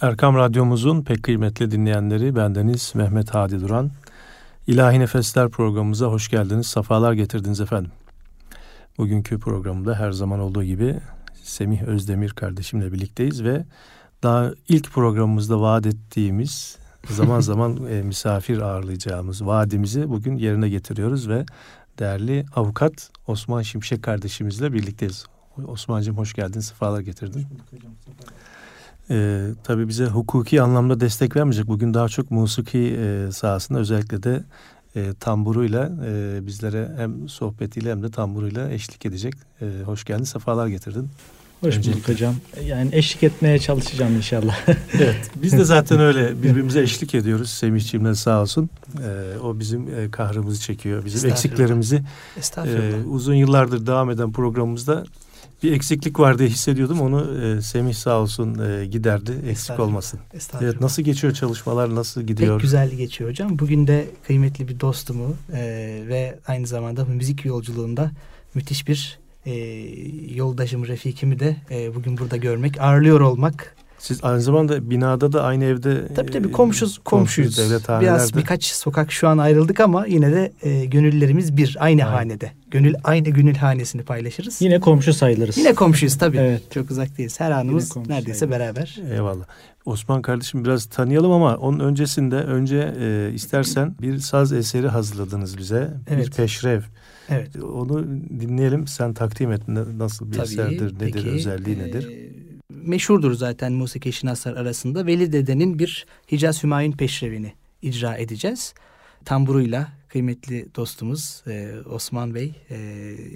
Erkam Radyomuzun pek kıymetli dinleyenleri bendeniz Mehmet Hadi Duran. İlahi Nefesler programımıza hoş geldiniz, safalar getirdiniz efendim. Bugünkü programda her zaman olduğu gibi Semih Özdemir kardeşimle birlikteyiz ve daha ilk programımızda vaat ettiğimiz zaman zaman e, misafir ağırlayacağımız vaadimizi bugün yerine getiriyoruz ve değerli avukat Osman Şimşek kardeşimizle birlikteyiz. Osman'cığım hoş geldin, sefalar getirdin. Ee, tabii bize hukuki anlamda destek vermeyecek. Bugün daha çok musiki e, sahasında özellikle de e, tamburuyla e, bizlere hem sohbetiyle hem de tamburuyla eşlik edecek. E, hoş geldin, sefalar getirdin. Hoş Öncelikle. bulduk hocam. Yani eşlik etmeye çalışacağım inşallah. evet. Biz de zaten öyle birbirimize eşlik ediyoruz. Semihciğimle sağ olsun. Ee, o bizim e, kahrımızı çekiyor. Bizim eksiklerimizi. E, uzun yıllardır devam eden programımızda bir eksiklik var diye hissediyordum. Onu e, Semih sağ olsun e, giderdi. Eksik olmasın. Evet, nasıl geçiyor çalışmalar? Nasıl gidiyor? Pek güzel geçiyor hocam. Bugün de kıymetli bir dostumu e, ve aynı zamanda müzik yolculuğunda müthiş bir e, yoldaşım, refikimi de e, bugün burada görmek, ağırlıyor olmak siz aynı zamanda binada da aynı evde tabii tabii komşuz komşuyuz. komşuyuz Biraz birkaç sokak şu an ayrıldık ama yine de e, gönüllerimiz bir aynı Aynen. hanede. Gönül aynı gönül hanesini paylaşırız. Yine komşu sayılırız. Yine komşuyuz tabii. evet. Çok uzak değiliz. Her anımız neredeyse sayılır. beraber. Eyvallah. Osman kardeşim biraz tanıyalım ama onun öncesinde önce e, istersen bir saz eseri hazırladınız bize. Evet. Bir peşrev. Evet. Onu dinleyelim. Sen takdim et. Nasıl bir Tabii, eserdir, nedir, peki, özelliği nedir? E, meşhurdur zaten musiki şinaslar arasında. Veli Dede'nin bir Hicaz Hümayun Peşrevini icra edeceğiz. Tamburuyla kıymetli dostumuz e, Osman Bey e,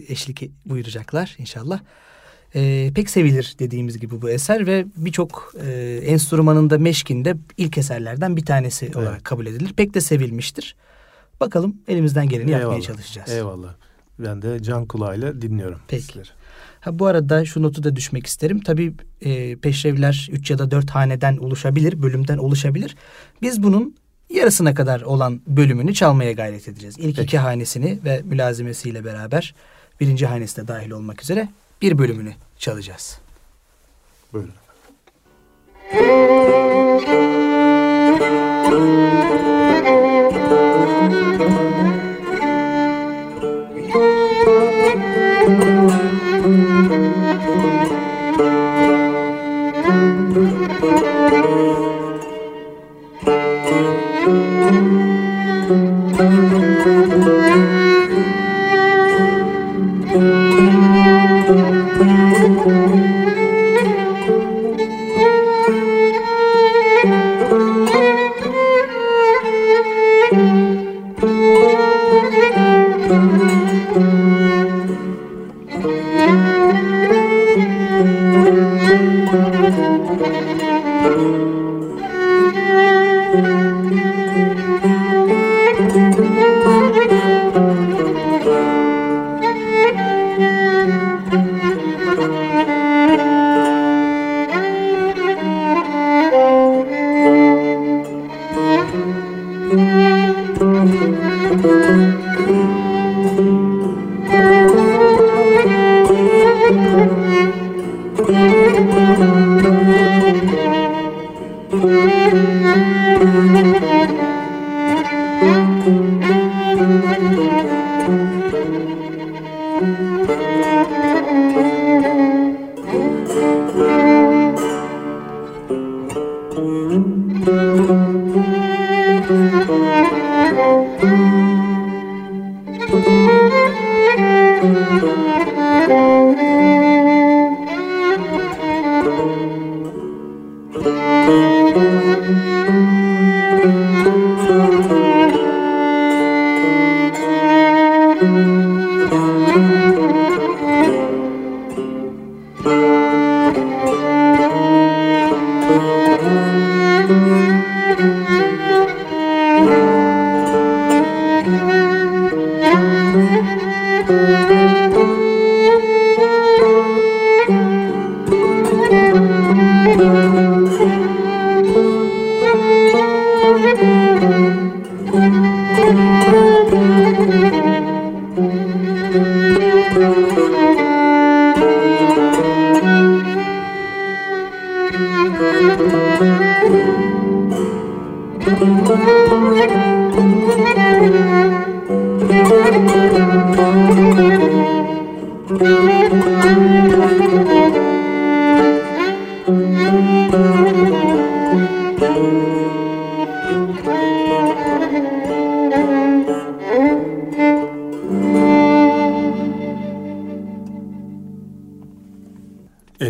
eşlik buyuracaklar inşallah. E, pek sevilir dediğimiz gibi bu eser ve birçok e, enstrümanında meşkinde ilk eserlerden bir tanesi evet. olarak kabul edilir. Pek de sevilmiştir. Bakalım elimizden geleni Eyvallah. yapmaya çalışacağız. Eyvallah. Ben de can kulağıyla dinliyorum. Peki. Sizleri. Ha, bu arada şu notu da düşmek isterim. Tabii e, peşrevler 3 ya da 4 haneden oluşabilir, bölümden oluşabilir. Biz bunun yarısına kadar olan bölümünü çalmaya gayret edeceğiz. İlk Peki. iki hanesini ve mülazimesiyle beraber birinci hanesi de dahil olmak üzere bir bölümünü çalacağız. Buyurun. Música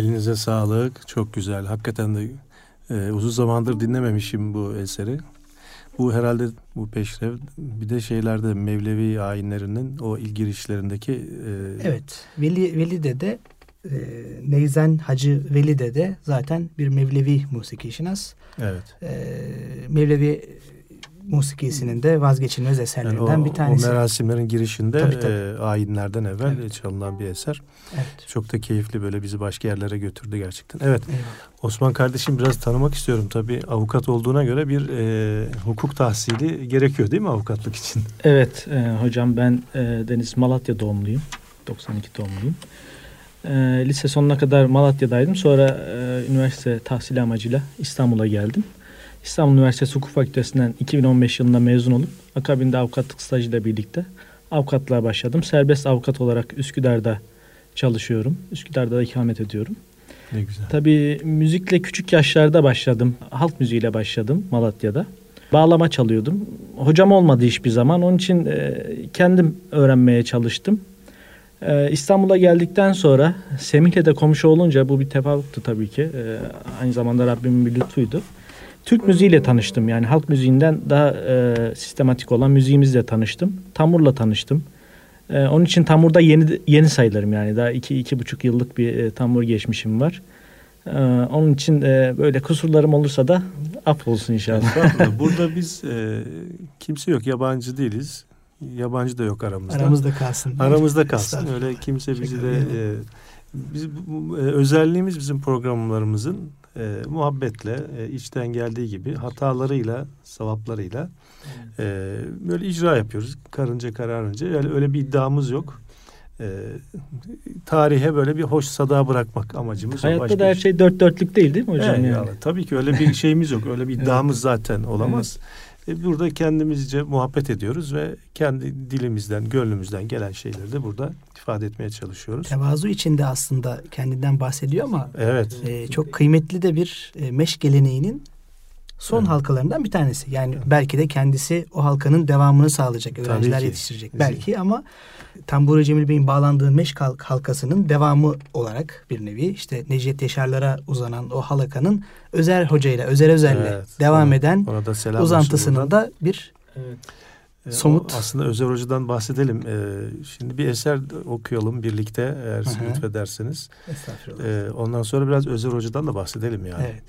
Elinize sağlık. Çok güzel. Hakikaten de e, uzun zamandır dinlememişim bu eseri. Bu herhalde bu peşrev bir de şeylerde Mevlevi ayinlerinin o ilk girişlerindeki e, Evet. Veli Veli Dede e, Neyzen Hacı Veli Dede zaten bir Mevlevi musiki şinas. evet. E, Mevlevi musikisinin de vazgeçilmez Yani eserlerinden o, bir tanesi. o merasimlerin girişinde Tabii, tabii. e, ayinlerden evvel Evet. çalınan bir eser. Evet. Çok da keyifli böyle bizi başka yerlere götürdü gerçekten. Evet Eyvallah. Osman kardeşim biraz tanımak istiyorum. Tabii avukat olduğuna göre bir e, hukuk tahsili gerekiyor değil mi avukatlık için? Evet e, hocam ben e, Deniz Malatya doğumluyum. 92 doğumluyum. E, lise sonuna kadar Malatya'daydım. Sonra e, üniversite tahsili amacıyla İstanbul'a geldim. İstanbul Üniversitesi Hukuk Fakültesinden 2015 yılında mezun olup akabinde avukatlık stajıyla birlikte avukatlığa başladım. Serbest avukat olarak Üsküdar'da çalışıyorum. Üsküdar'da da ikamet ediyorum. Ne güzel. Tabii müzikle küçük yaşlarda başladım. Halk müziğiyle başladım Malatya'da. Bağlama çalıyordum. Hocam olmadı hiçbir zaman. Onun için e, kendim öğrenmeye çalıştım. E, İstanbul'a geldikten sonra Semih'le de komşu olunca bu bir tefavuktu tabii ki. E, aynı zamanda Rabbimin bir lütfuydu. Türk müziğiyle tanıştım. Yani halk müziğinden daha e, sistematik olan müziğimizle tanıştım. Tamurla tanıştım. E, onun için tamurda yeni yeni sayılırım yani. Daha iki, iki buçuk yıllık bir e, tamur geçmişim var. E, onun için e, böyle kusurlarım olursa da af olsun inşallah. Burada biz e, kimse yok. Yabancı değiliz. Yabancı da yok aramızda. Aramızda kalsın. Aramızda kalsın. Öyle kimse bizi de e, biz bu, e, özelliğimiz bizim programlarımızın e, muhabbetle e, içten geldiği gibi hatalarıyla, savaplarıyla e, böyle icra yapıyoruz. Karınca kararınca. Yani öyle bir iddiamız yok. E, tarihe böyle bir hoş sada bırakmak amacımız. Hayatta da her şey dört dörtlük değil değil mi hocam? Evet, yani? yani Tabii ki öyle bir şeyimiz yok. Öyle bir iddiamız zaten olamaz. E, burada kendimizce muhabbet ediyoruz ve kendi dilimizden, gönlümüzden gelen şeyleri de burada ifade etmeye çalışıyoruz. Tevazu içinde aslında kendinden bahsediyor ama Evet. e, çok kıymetli de bir e, meş geleneğinin son Evet. halkalarından bir tanesi. Yani belki de kendisi o halkanın devamını sağlayacak, öğrenciler yetiştirecek. Belki ama Tamburi Cemil Bey'in bağlandığı meş halk- halkasının devamı olarak bir nevi işte Necdet Yaşarlara uzanan o halakanın Özer Hoca ile Özer Özel'le Evet. devam Ona- eden Ona da uzantısının buradan. da bir Evet. E, somut- o aslında Özer Hoca'dan bahsedelim. E, şimdi bir eser okuyalım birlikte eğer siz lütfederseniz. estağfurullah. E, ondan sonra biraz Özer Hoca'dan da bahsedelim yani. Evet.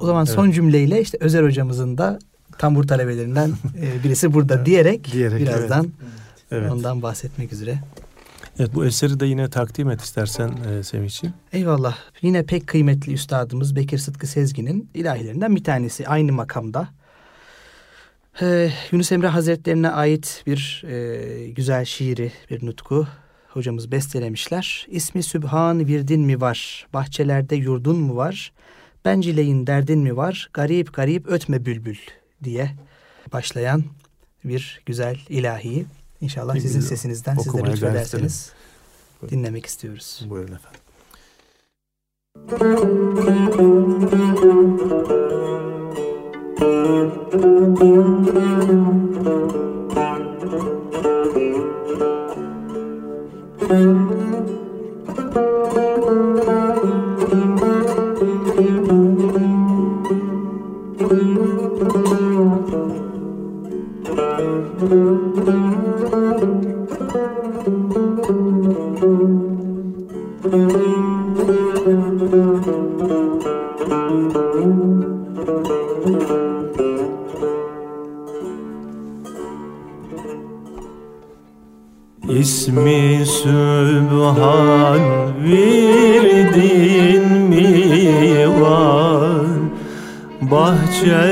O zaman son Evet. cümleyle işte Özer hocamızın da tambur talebelerinden e, birisi burada Evet. diyerek, Diyerek, birazdan Evet. Ondan bahsetmek üzere. Evet bu eseri de yine takdim et istersen e, Semihciğim. Eyvallah. Yine pek kıymetli üstadımız Bekir Sıtkı Sezgin'in ilahilerinden bir tanesi aynı makamda. Ee, Yunus Emre Hazretlerine ait bir e, güzel şiiri, bir nutku hocamız bestelemişler. İsmi Sübhan virdin mi var, bahçelerde yurdun mu var, bencileyin derdin mi var, garip garip ötme bülbül diye başlayan bir güzel ilahi. İnşallah Kim sizin bilir, sesinizden siz de lütfederseniz Buyurun. dinlemek istiyoruz. Buyurun efendim. İsmi Sübhan virdin mi var? Bahçelerde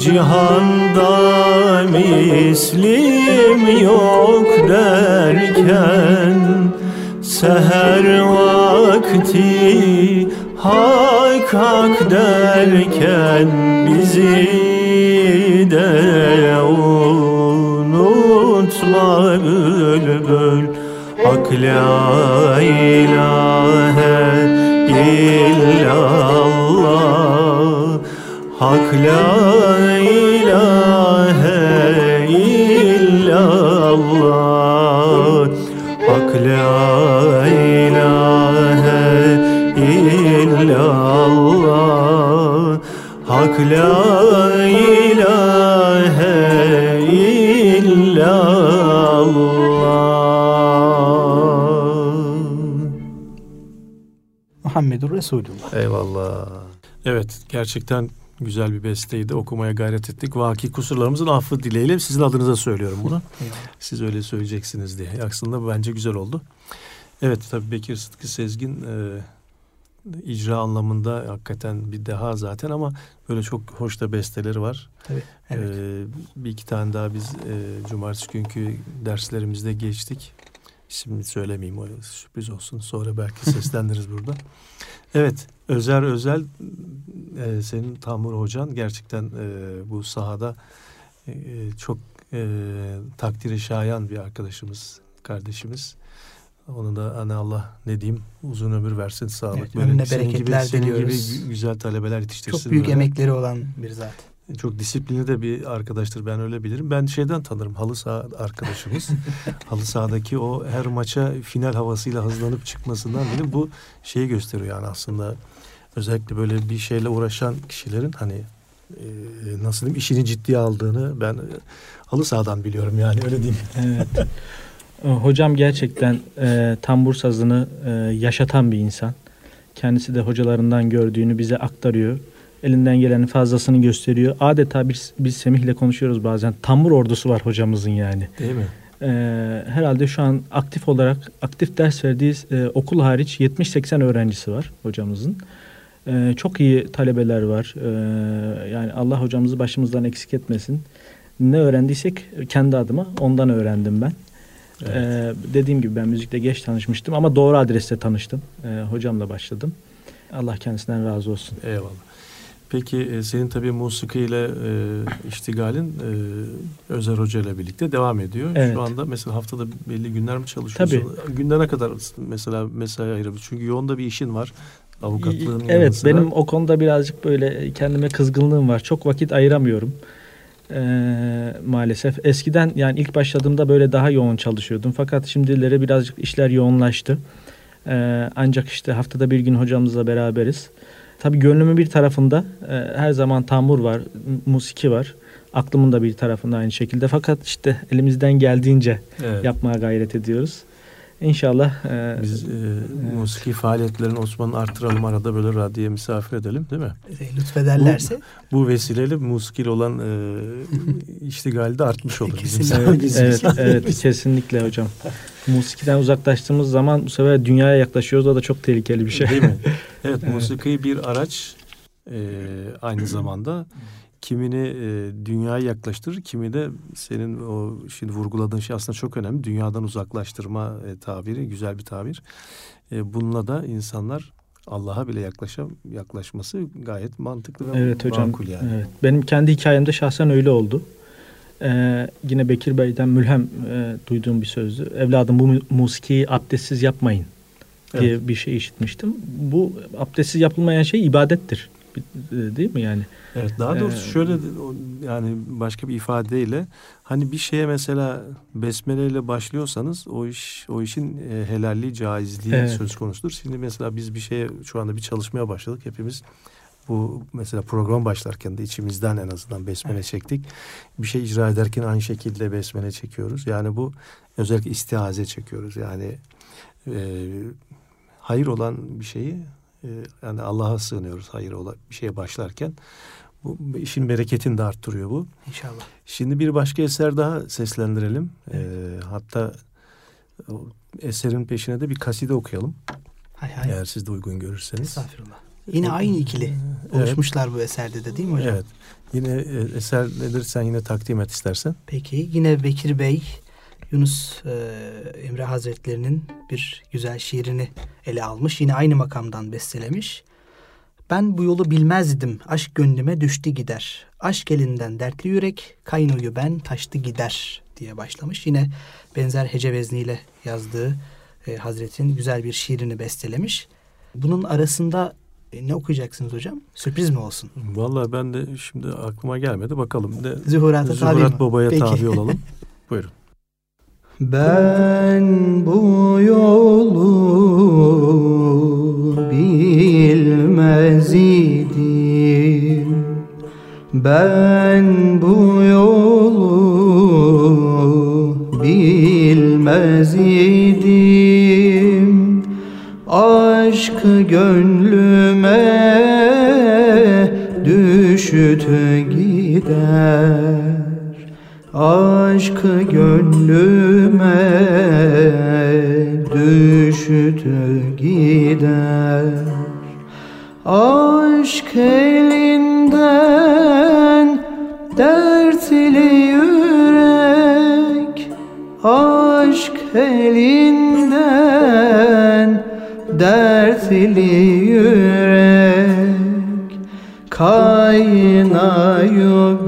Cihanda mislim yok derken Seher vakti hak hak derken Bizi de unutma bülbül Hak la ilahe illallah Hak la ilahe illallah Hak la ilahe illallah Hak la ilahe illallah Muhammedur Resulullah. Eyvallah. Evet gerçekten güzel bir besteydi. Okumaya gayret ettik. Vaki kusurlarımızın affı dileğiyle sizin adınıza söylüyorum bunu. Siz öyle söyleyeceksiniz diye. Aslında bence güzel oldu. Evet tabii Bekir Sıtkı Sezgin e, icra anlamında hakikaten bir deha zaten ama böyle çok hoş da besteleri var. Tabii. Evet. Ee, bir iki tane daha biz e, cumartesi günkü derslerimizde geçtik. İsmini söylemeyeyim o sürpriz olsun. Sonra belki seslendiririz burada. Evet Özer Özel e, senin Tamur Hocan gerçekten e, bu sahada e, çok e, takdiri şayan bir arkadaşımız, kardeşimiz. Onu da hani Allah ne diyeyim uzun ömür versin sağlık. Evet, önüne senin bereketler gibi, senin gibi diliyoruz. gü- güzel talebeler yetiştirsin. Çok büyük böyle. emekleri olan bir zat. Çok disiplinli de bir arkadaştır ben öyle bilirim. Ben şeyden tanırım halı saha arkadaşımız. halı sahadaki o her maça final havasıyla hızlanıp çıkmasından bile bu şeyi gösteriyor yani aslında. Özellikle böyle bir şeyle uğraşan kişilerin hani e, nasıl diyeyim işini ciddiye aldığını ben e, halı sahadan biliyorum yani öyle diyeyim. Evet. Hocam gerçekten e, tambur sazını e, yaşatan bir insan. Kendisi de hocalarından gördüğünü bize aktarıyor. Elinden gelenin fazlasını gösteriyor. Adeta biz, biz Semih'le konuşuyoruz bazen. Tambur ordusu var hocamızın yani. Değil mi? E, herhalde şu an aktif olarak aktif ders verdiği e, okul hariç 70-80 öğrencisi var hocamızın. E, çok iyi talebeler var. E, yani Allah hocamızı başımızdan eksik etmesin. Ne öğrendiysek kendi adıma ondan öğrendim ben. Evet. Ee, dediğim gibi ben müzikle geç tanışmıştım ama doğru adreste tanıştım. Ee, hocamla başladım. Allah kendisinden razı olsun. Eyvallah. Peki e, senin tabii musikiyle e, iştigalin e, Özer Hoca ile birlikte devam ediyor. Evet. Şu anda mesela haftada belli günler mi çalışıyorsun? Günde ne kadar mesela mesai ayırabiliyorsun? Çünkü yoğun da bir işin var. Avukatlığın Evet sıra. benim o konuda birazcık böyle kendime kızgınlığım var. Çok vakit ayıramıyorum. Ee, maalesef. Eskiden yani ilk başladığımda böyle daha yoğun çalışıyordum. Fakat şimdilere birazcık işler yoğunlaştı. Ee, ancak işte haftada bir gün hocamızla beraberiz. Tabii gönlümün bir tarafında e, her zaman tambur var, musiki var. Aklımın da bir tarafında aynı şekilde. Fakat işte elimizden geldiğince Evet. yapmaya gayret ediyoruz. İnşallah e, Biz e, musiki faaliyetlerini Osman'ı arttıralım arada böyle radyoya misafir edelim değil mi? E, Lütfederlerse. Bu vesileyle musikiyle olan e, iştigali de artmış olur. Bizim Kesinlikle. sayemizde. Evet, evet kesinlikle hocam. Musikiden uzaklaştığımız zaman bu sefer dünyaya yaklaşıyoruz. O da çok tehlikeli bir şey. Değil mi? Evet, Evet. musiki bir araç e, aynı zamanda kimini e, dünyaya yaklaştırır, kimi de senin o şimdi vurguladığın şey aslında çok önemli. Dünyadan uzaklaştırma e, tabiri, güzel bir tabir. E, bununla da insanlar Allah'a bile yaklaşam, yaklaşması gayet mantıklı ve Evet hocam. makul yani. Evet. Benim kendi hikayemde şahsen öyle oldu. Ee, yine Bekir Bey'den mülhem e, duyduğum bir sözdü. Evladım bu mu- musikiyi abdestsiz yapmayın diye bir şey işitmiştim. Bu abdestsiz yapılmayan şey ibadettir. Değil mi yani? Evet daha doğrusu Ee, şöyle yani başka bir ifadeyle hani bir şeye mesela besmele ile başlıyorsanız o iş o işin e, helalliği caizliği Evet. söz konusudur. Şimdi mesela biz bir şeye şu anda bir çalışmaya başladık hepimiz bu mesela program başlarken de içimizden en azından besmele çektik. Bir şey icra ederken aynı şekilde besmele çekiyoruz. Yani bu özellikle istiaze çekiyoruz. Yani e, hayır olan bir şeyi e, yani Allah'a sığınıyoruz hayır olan bir şeye başlarken. Bu işin bereketini de arttırıyor bu. İnşallah. Şimdi bir başka eser daha seslendirelim. Ee, hatta o eserin peşine de bir kaside okuyalım. Hay hay. Eğer siz de uygun görürseniz. Estağfurullah. Yine aynı ikili Evet. oluşmuşlar bu eserde de değil mi hocam? Evet. Yine e, eser nedir sen yine takdim et istersen. Peki yine Bekir Bey Yunus e, Emre Hazretlerinin bir güzel şiirini ele almış. Yine aynı makamdan bestelemiş. Ben bu yolu bilmezdim. Aşk gönlüme düştü gider. Aşk elinden dertli yürek. Kaynoyu ben taştı gider diye başlamış. Yine benzer hece vezniyle yazdığı e, Hazret'in güzel bir şiirini bestelemiş. Bunun arasında e, ne okuyacaksınız hocam? Sürpriz mi olsun? Vallahi ben de şimdi aklıma gelmedi. Bakalım tabi mi? Zuhurat Baba'ya Peki. tabi olalım. Buyurun. Ben bu yolu bilmez idim. Ben bu yolu bilmez idim. Aşk gönlüme düştü gider Aşk gönlüme düştü gider. Aşk elinden dertli yürek Aşk elinden dertli yürek. Kaynayı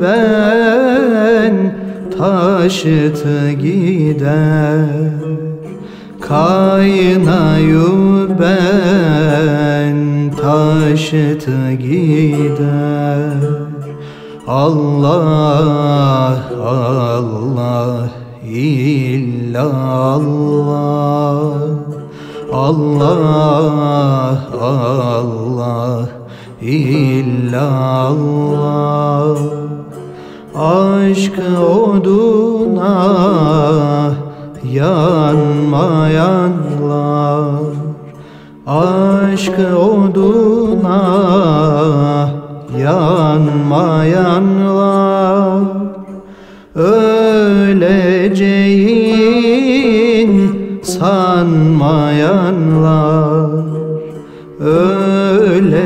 ben taşıtı gider. Kaynayı ben taşıtı gider. Allah Allah illallah Allah. Allah illallah Aşk oduna yanmayanlar. Aşk oduna yanmayanlar. Öleceğin sanmayanlar. Öleceğin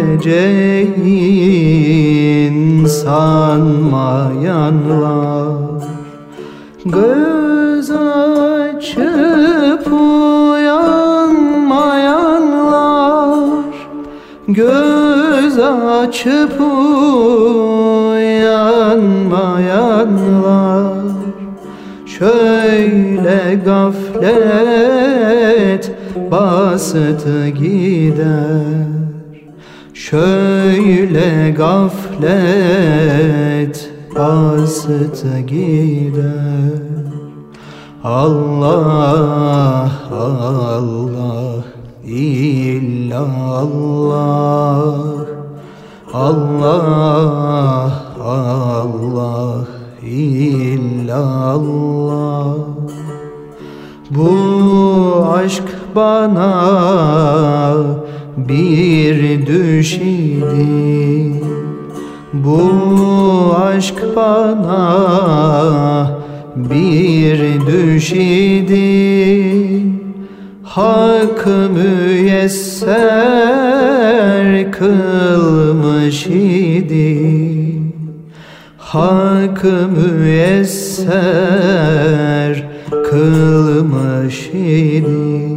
sanmayanlar Göz açıp uyanmayanlar Göz açıp uyanmayanlar. Şöyle gaflet bastı gider Şöyle gaflet bastı gider. Allah Allah illallah Allah. Allah illallah Bu aşk bana bir düş idi Bu aşk bana bir düş idi. Hak müyesser kılmış idi. Hak müyesser kılmış idi.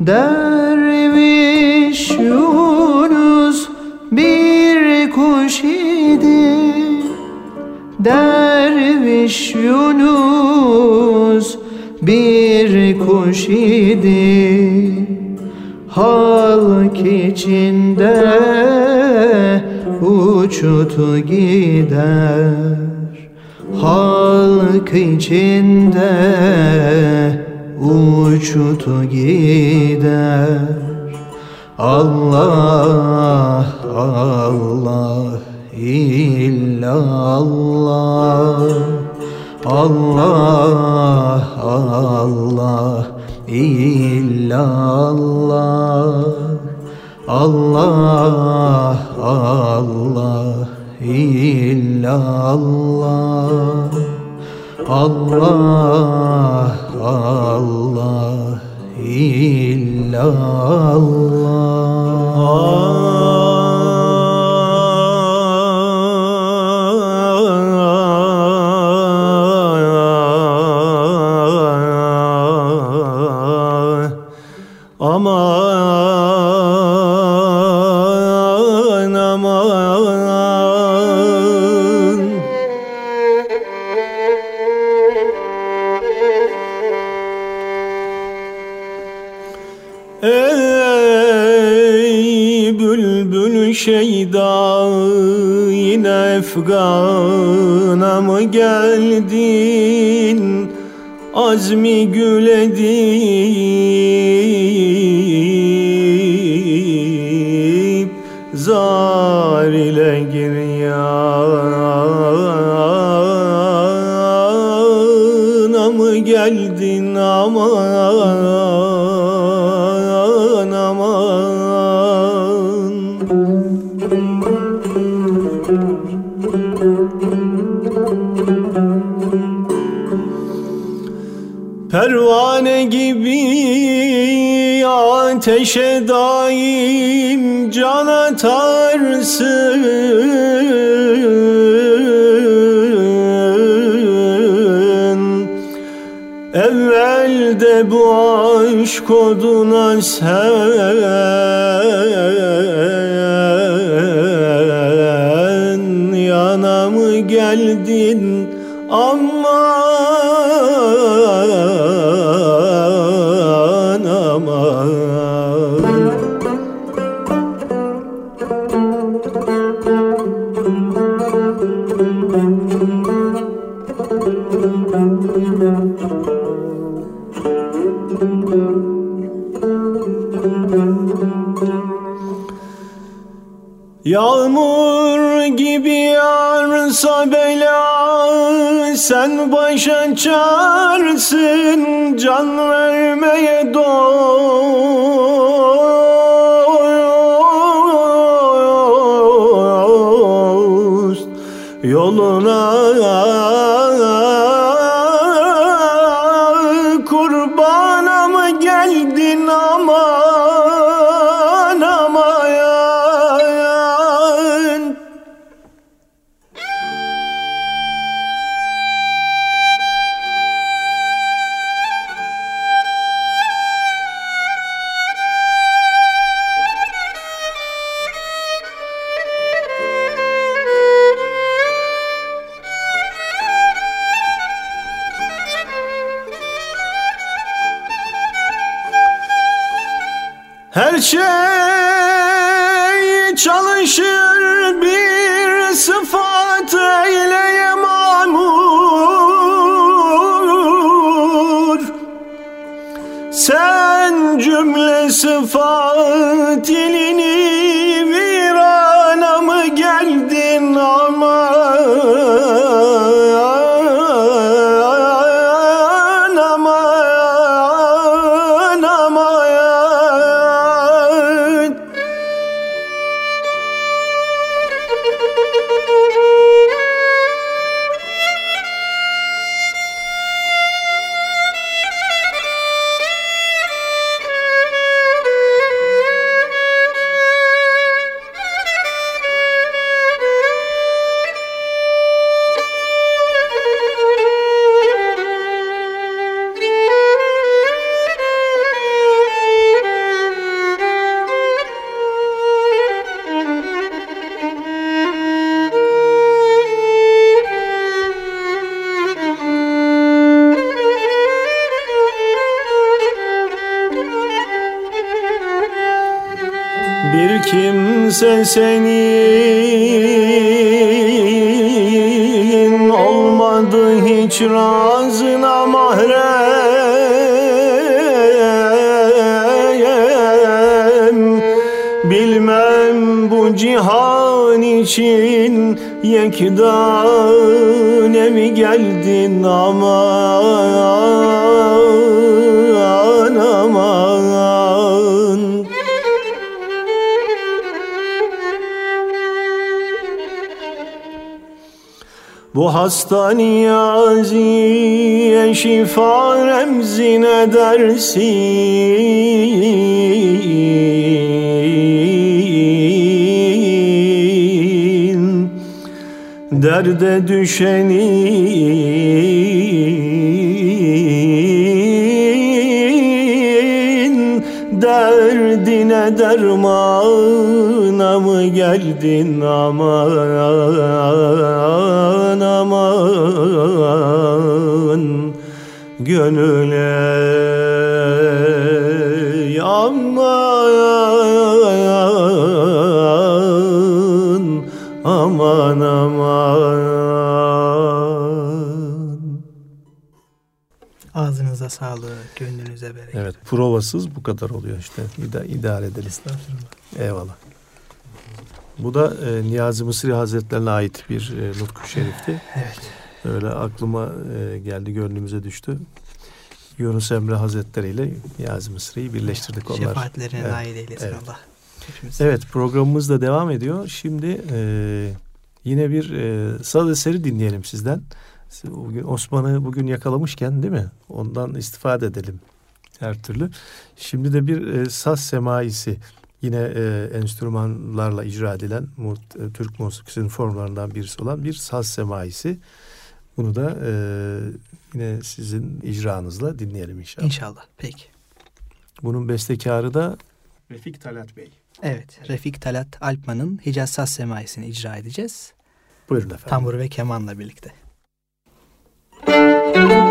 Derviş içinde uçutu gider. Halk içinde uçutu gider. Allah Allah illallah. Allah Allah illallah. Allah Allah illallah. Allah Allah Allah yine Efgan'a mı geldin? Azmi gül edip gibi ateşe daim can atarsın. Evvelde bu aşk oduna sen Yana mı geldin? Aman Yağmur gibi yağarsa bela Sen başa çarsın can vermeye dost senin olmadı hiç razına mahrem. Bilmem bu cihan için yekdane Bu hasta niyaziye şifa remzine dersin Derde düşenin Derdine dermana mı geldin aman aman? Gönüle aman aman aman Ağzınıza sağlık, gönlünüze bereket. Evet provasız bu kadar oluyor işte. İda, idare edelim. Eyvallah. Bu da e, Niyazi Mısri Hazretlerine ait bir e, nutku şerifti. Evet. Öyle aklıma e, geldi, gönlümüze düştü. Yunus Emre Hazretleri ile Niyazi Mısri'yi birleştirdik onlar. Şefaatlerine Evet, nail eylesin evet. Allah. Hepimiz. Evet programımız da devam ediyor. Şimdi e, yine bir e, saz eseri dinleyelim sizden. Bugün Osman'ı bugün yakalamışken değil mi? Ondan istifade edelim her türlü. Şimdi de bir e, saz semaisi yine e, enstrümanlarla icra edilen e, Türk musikisinin formlarından birisi olan bir saz semaisi. Bunu da e, yine sizin icranızla dinleyelim inşallah. İnşallah. Peki. Bunun bestekarı da Refik Talat Bey. Evet. Refik Talat Alpman'ın Hicaz Saz Semaisi'ni icra edeceğiz. Buyurun efendim. Tambur ve kemanla birlikte. thank you.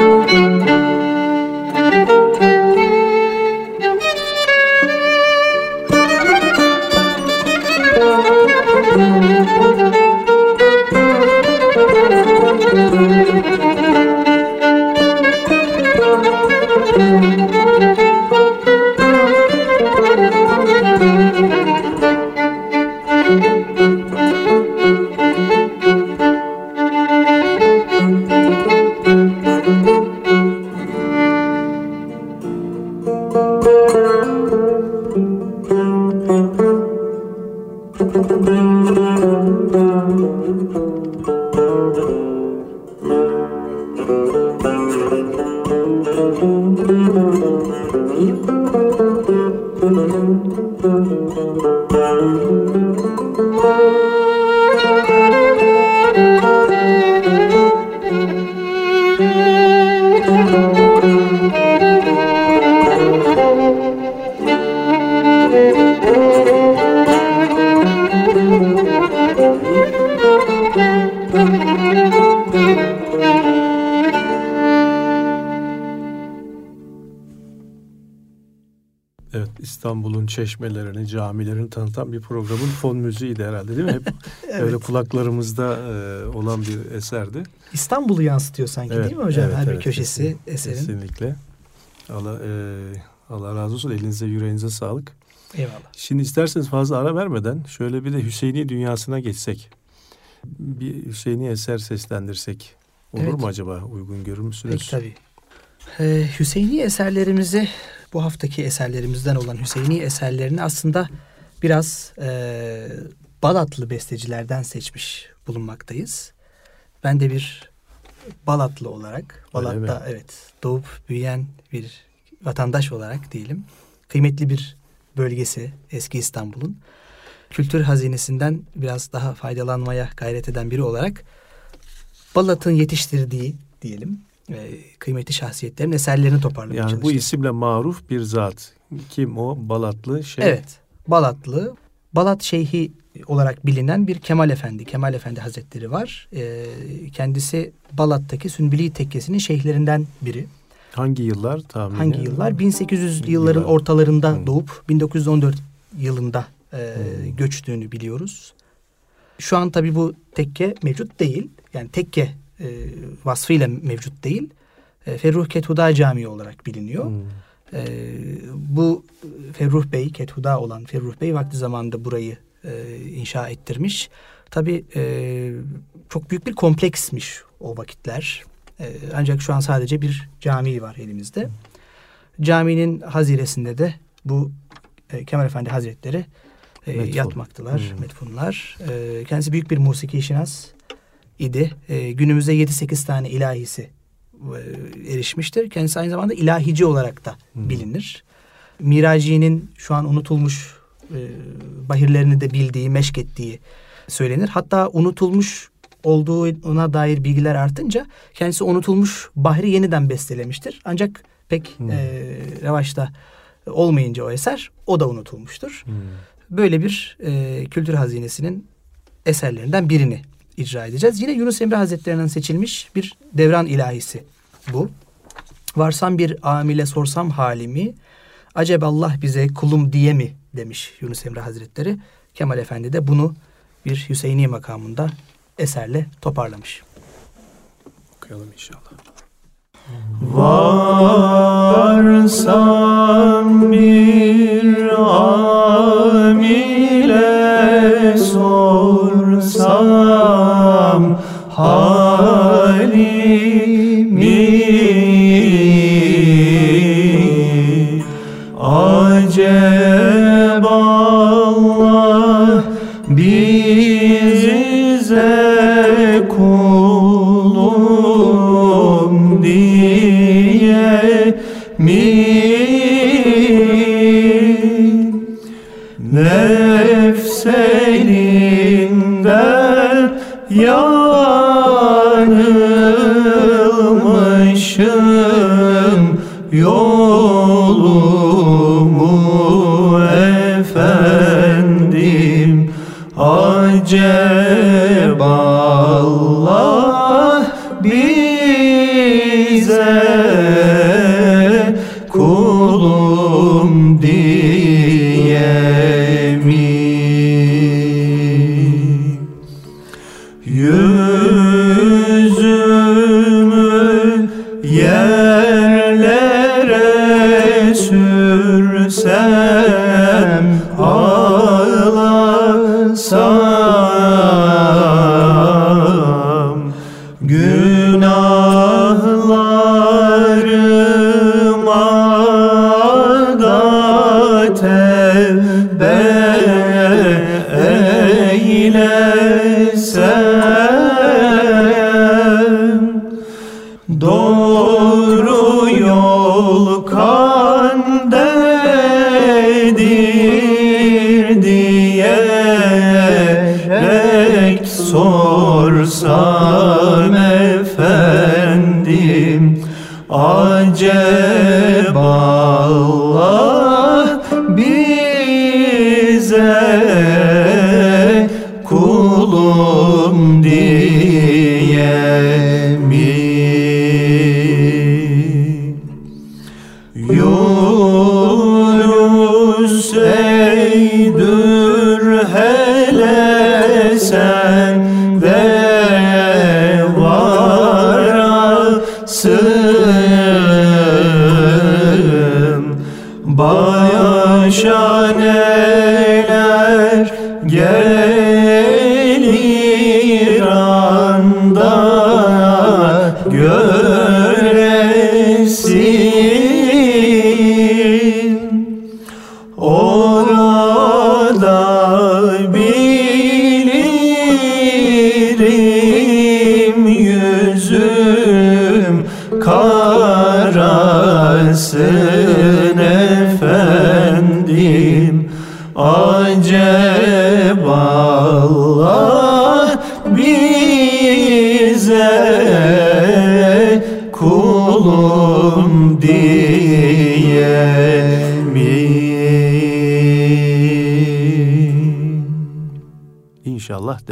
Música çeşmelerini, camilerini tanıtan bir programın fon müziğiydi herhalde değil mi? Hep öyle kulaklarımızda e, olan bir eserdi. İstanbul'u yansıtıyor sanki Evet, değil mi hocam? evet, Her bir evet, köşesi kesin- eserin. Kesinlikle. Allah e, Allah razı olsun. Elinize yüreğinize sağlık. Eyvallah. Şimdi isterseniz fazla ara vermeden şöyle bir de Hüseyini dünyasına geçsek. Bir Hüseyini eser seslendirsek. Olur Evet. mu acaba? Uygun görür müsünüz? Peki tabii. Ee, Hüseyini eserlerimizi bu haftaki eserlerimizden olan Hüseyini eserlerini aslında biraz e, Balatlı bestecilerden seçmiş bulunmaktayız. Ben de bir Balatlı olarak, Balat'ta evet doğup büyüyen bir vatandaş olarak diyelim. Kıymetli bir bölgesi eski İstanbul'un. Kültür hazinesinden biraz daha faydalanmaya gayret eden biri olarak Balat'ın yetiştirdiği diyelim e, kıymetli şahsiyetlerin eserlerini toparlamaya Yani bu çalıştım. isimle maruf bir zat. Kim o? Balatlı şey. Evet. Balatlı. Balat Şeyhi olarak bilinen bir Kemal Efendi, Kemal Efendi Hazretleri var. E, kendisi Balat'taki Sünbili Tekkesi'nin şeyhlerinden biri. Hangi yıllar tahmini? Hangi yıllar? 1800 Yıllar. yılların ortalarında Hı. doğup 1914 yılında e, Hı. göçtüğünü biliyoruz. Şu an tabii bu tekke mevcut değil. Yani tekke e, vasfıyla mevcut değil. E, Ferruh Kethuda Camii olarak biliniyor. Hmm. E, bu Ferruh Bey, Kethuda olan Ferruh Bey vakti zamanında burayı e, inşa ettirmiş. Tabii e, çok büyük bir kompleksmiş o vakitler. E, ancak şu an sadece bir cami var elimizde. Caminin haziresinde de bu e, Kemal Efendi Hazretleri e, Metfun. yatmaktılar, Hmm. metfunlar. E, kendisi büyük bir musiki şinas idi. E, günümüzde 7-8 tane ilahisi e, erişmiştir. Kendisi aynı zamanda ilahici olarak da Hmm. bilinir. Miraci'nin şu an unutulmuş e, bahirlerini de bildiği, meşk ettiği söylenir. Hatta unutulmuş olduğuna dair bilgiler artınca kendisi unutulmuş bahri yeniden bestelemiştir. Ancak pek Hmm. e, revaçta olmayınca o eser o da unutulmuştur. Hmm. Böyle bir e, kültür hazinesinin eserlerinden birini icra edeceğiz. Yine Yunus Emre Hazretleri'nin seçilmiş bir devran ilahisi bu. Varsam bir amile sorsam halimi, acaba Allah bize kulum diye mi demiş Yunus Emre Hazretleri. Kemal Efendi de bunu bir Hüseyini makamında eserle toparlamış. Okuyalım inşallah. Varsam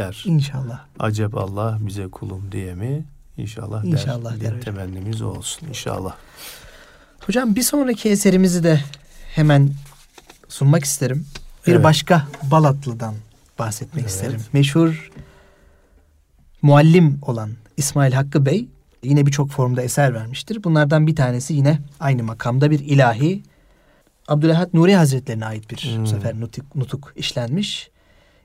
der. İnşallah. Acep Allah bize kulum diye mi? İnşallah, İnşallah der. der hocam. temennimiz olsun inşallah. Hocam bir sonraki eserimizi de hemen sunmak isterim. Bir Evet. başka Balatlı'dan bahsetmek Evet. isterim. Meşhur muallim olan İsmail Hakkı Bey yine birçok formda eser vermiştir. Bunlardan bir tanesi yine aynı makamda bir ilahi Abdülahad Nuri Hazretlerine ait bir Hmm. bu sefer nutuk, nutuk işlenmiş.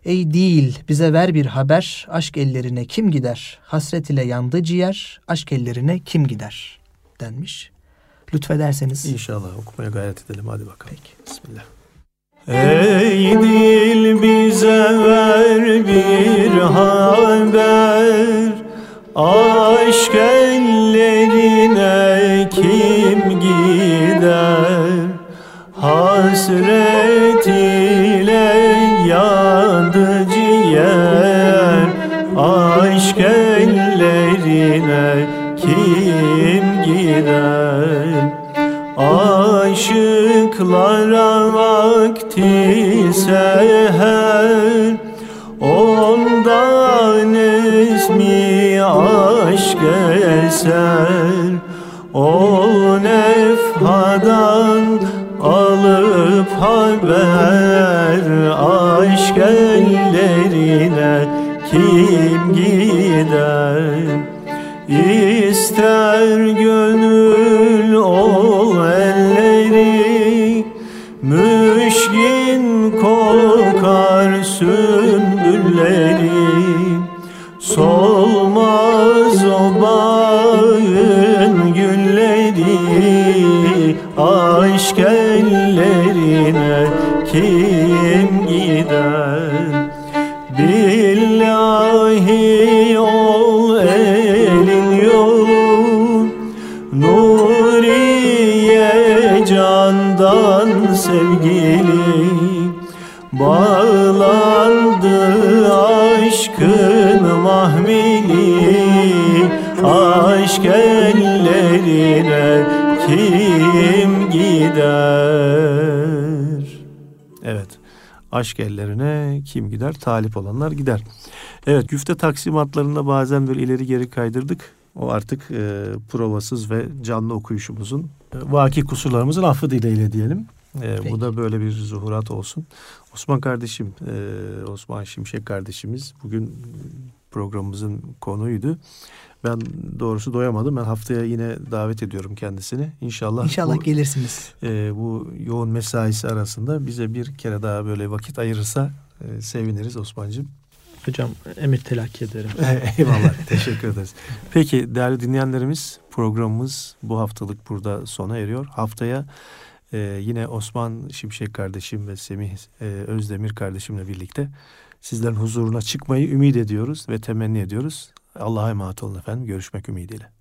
Ey değil bize ver bir haber aşk ellerine kim gider? Hasret ile yandı ciğer aşk ellerine kim gider? denmiş. Lütfederseniz. İnşallah okumaya gayret edelim hadi bakalım. Peki. Bismillah. Ey dil bize ver bir haber Aşk ellerine kim gider Hasret Aşıklara vakti seher Ondan esmi aşk eser. O nefhadan alıp haber Aşk ellerine kim gider? İster بالله Aşk ellerine kim gider? Talip olanlar gider. Evet güfte taksimatlarında bazen böyle ileri geri kaydırdık. O artık e, provasız ve canlı okuyuşumuzun e, vaki kusurlarımızın affı dileğiyle diyelim. E, Peki. bu da böyle bir zuhurat olsun. Osman kardeşim, e, Osman Şimşek kardeşimiz bugün programımızın konuydu. Ben doğrusu doyamadım. Ben haftaya yine davet ediyorum kendisini. İnşallah, İnşallah bu, gelirsiniz. e, bu yoğun mesaisi arasında bize bir kere daha böyle vakit ayırırsa e, seviniriz Osman'cığım. Hocam emir telakki ederim. Eyvallah. Teşekkür ederiz. Peki değerli dinleyenlerimiz programımız bu haftalık burada sona eriyor. Haftaya e, yine Osman Şimşek kardeşim ve Semih e, Özdemir kardeşimle birlikte sizlerin huzuruna çıkmayı ümit ediyoruz ve temenni ediyoruz. Allah'a emanet olun efendim. Görüşmek ümidiyle.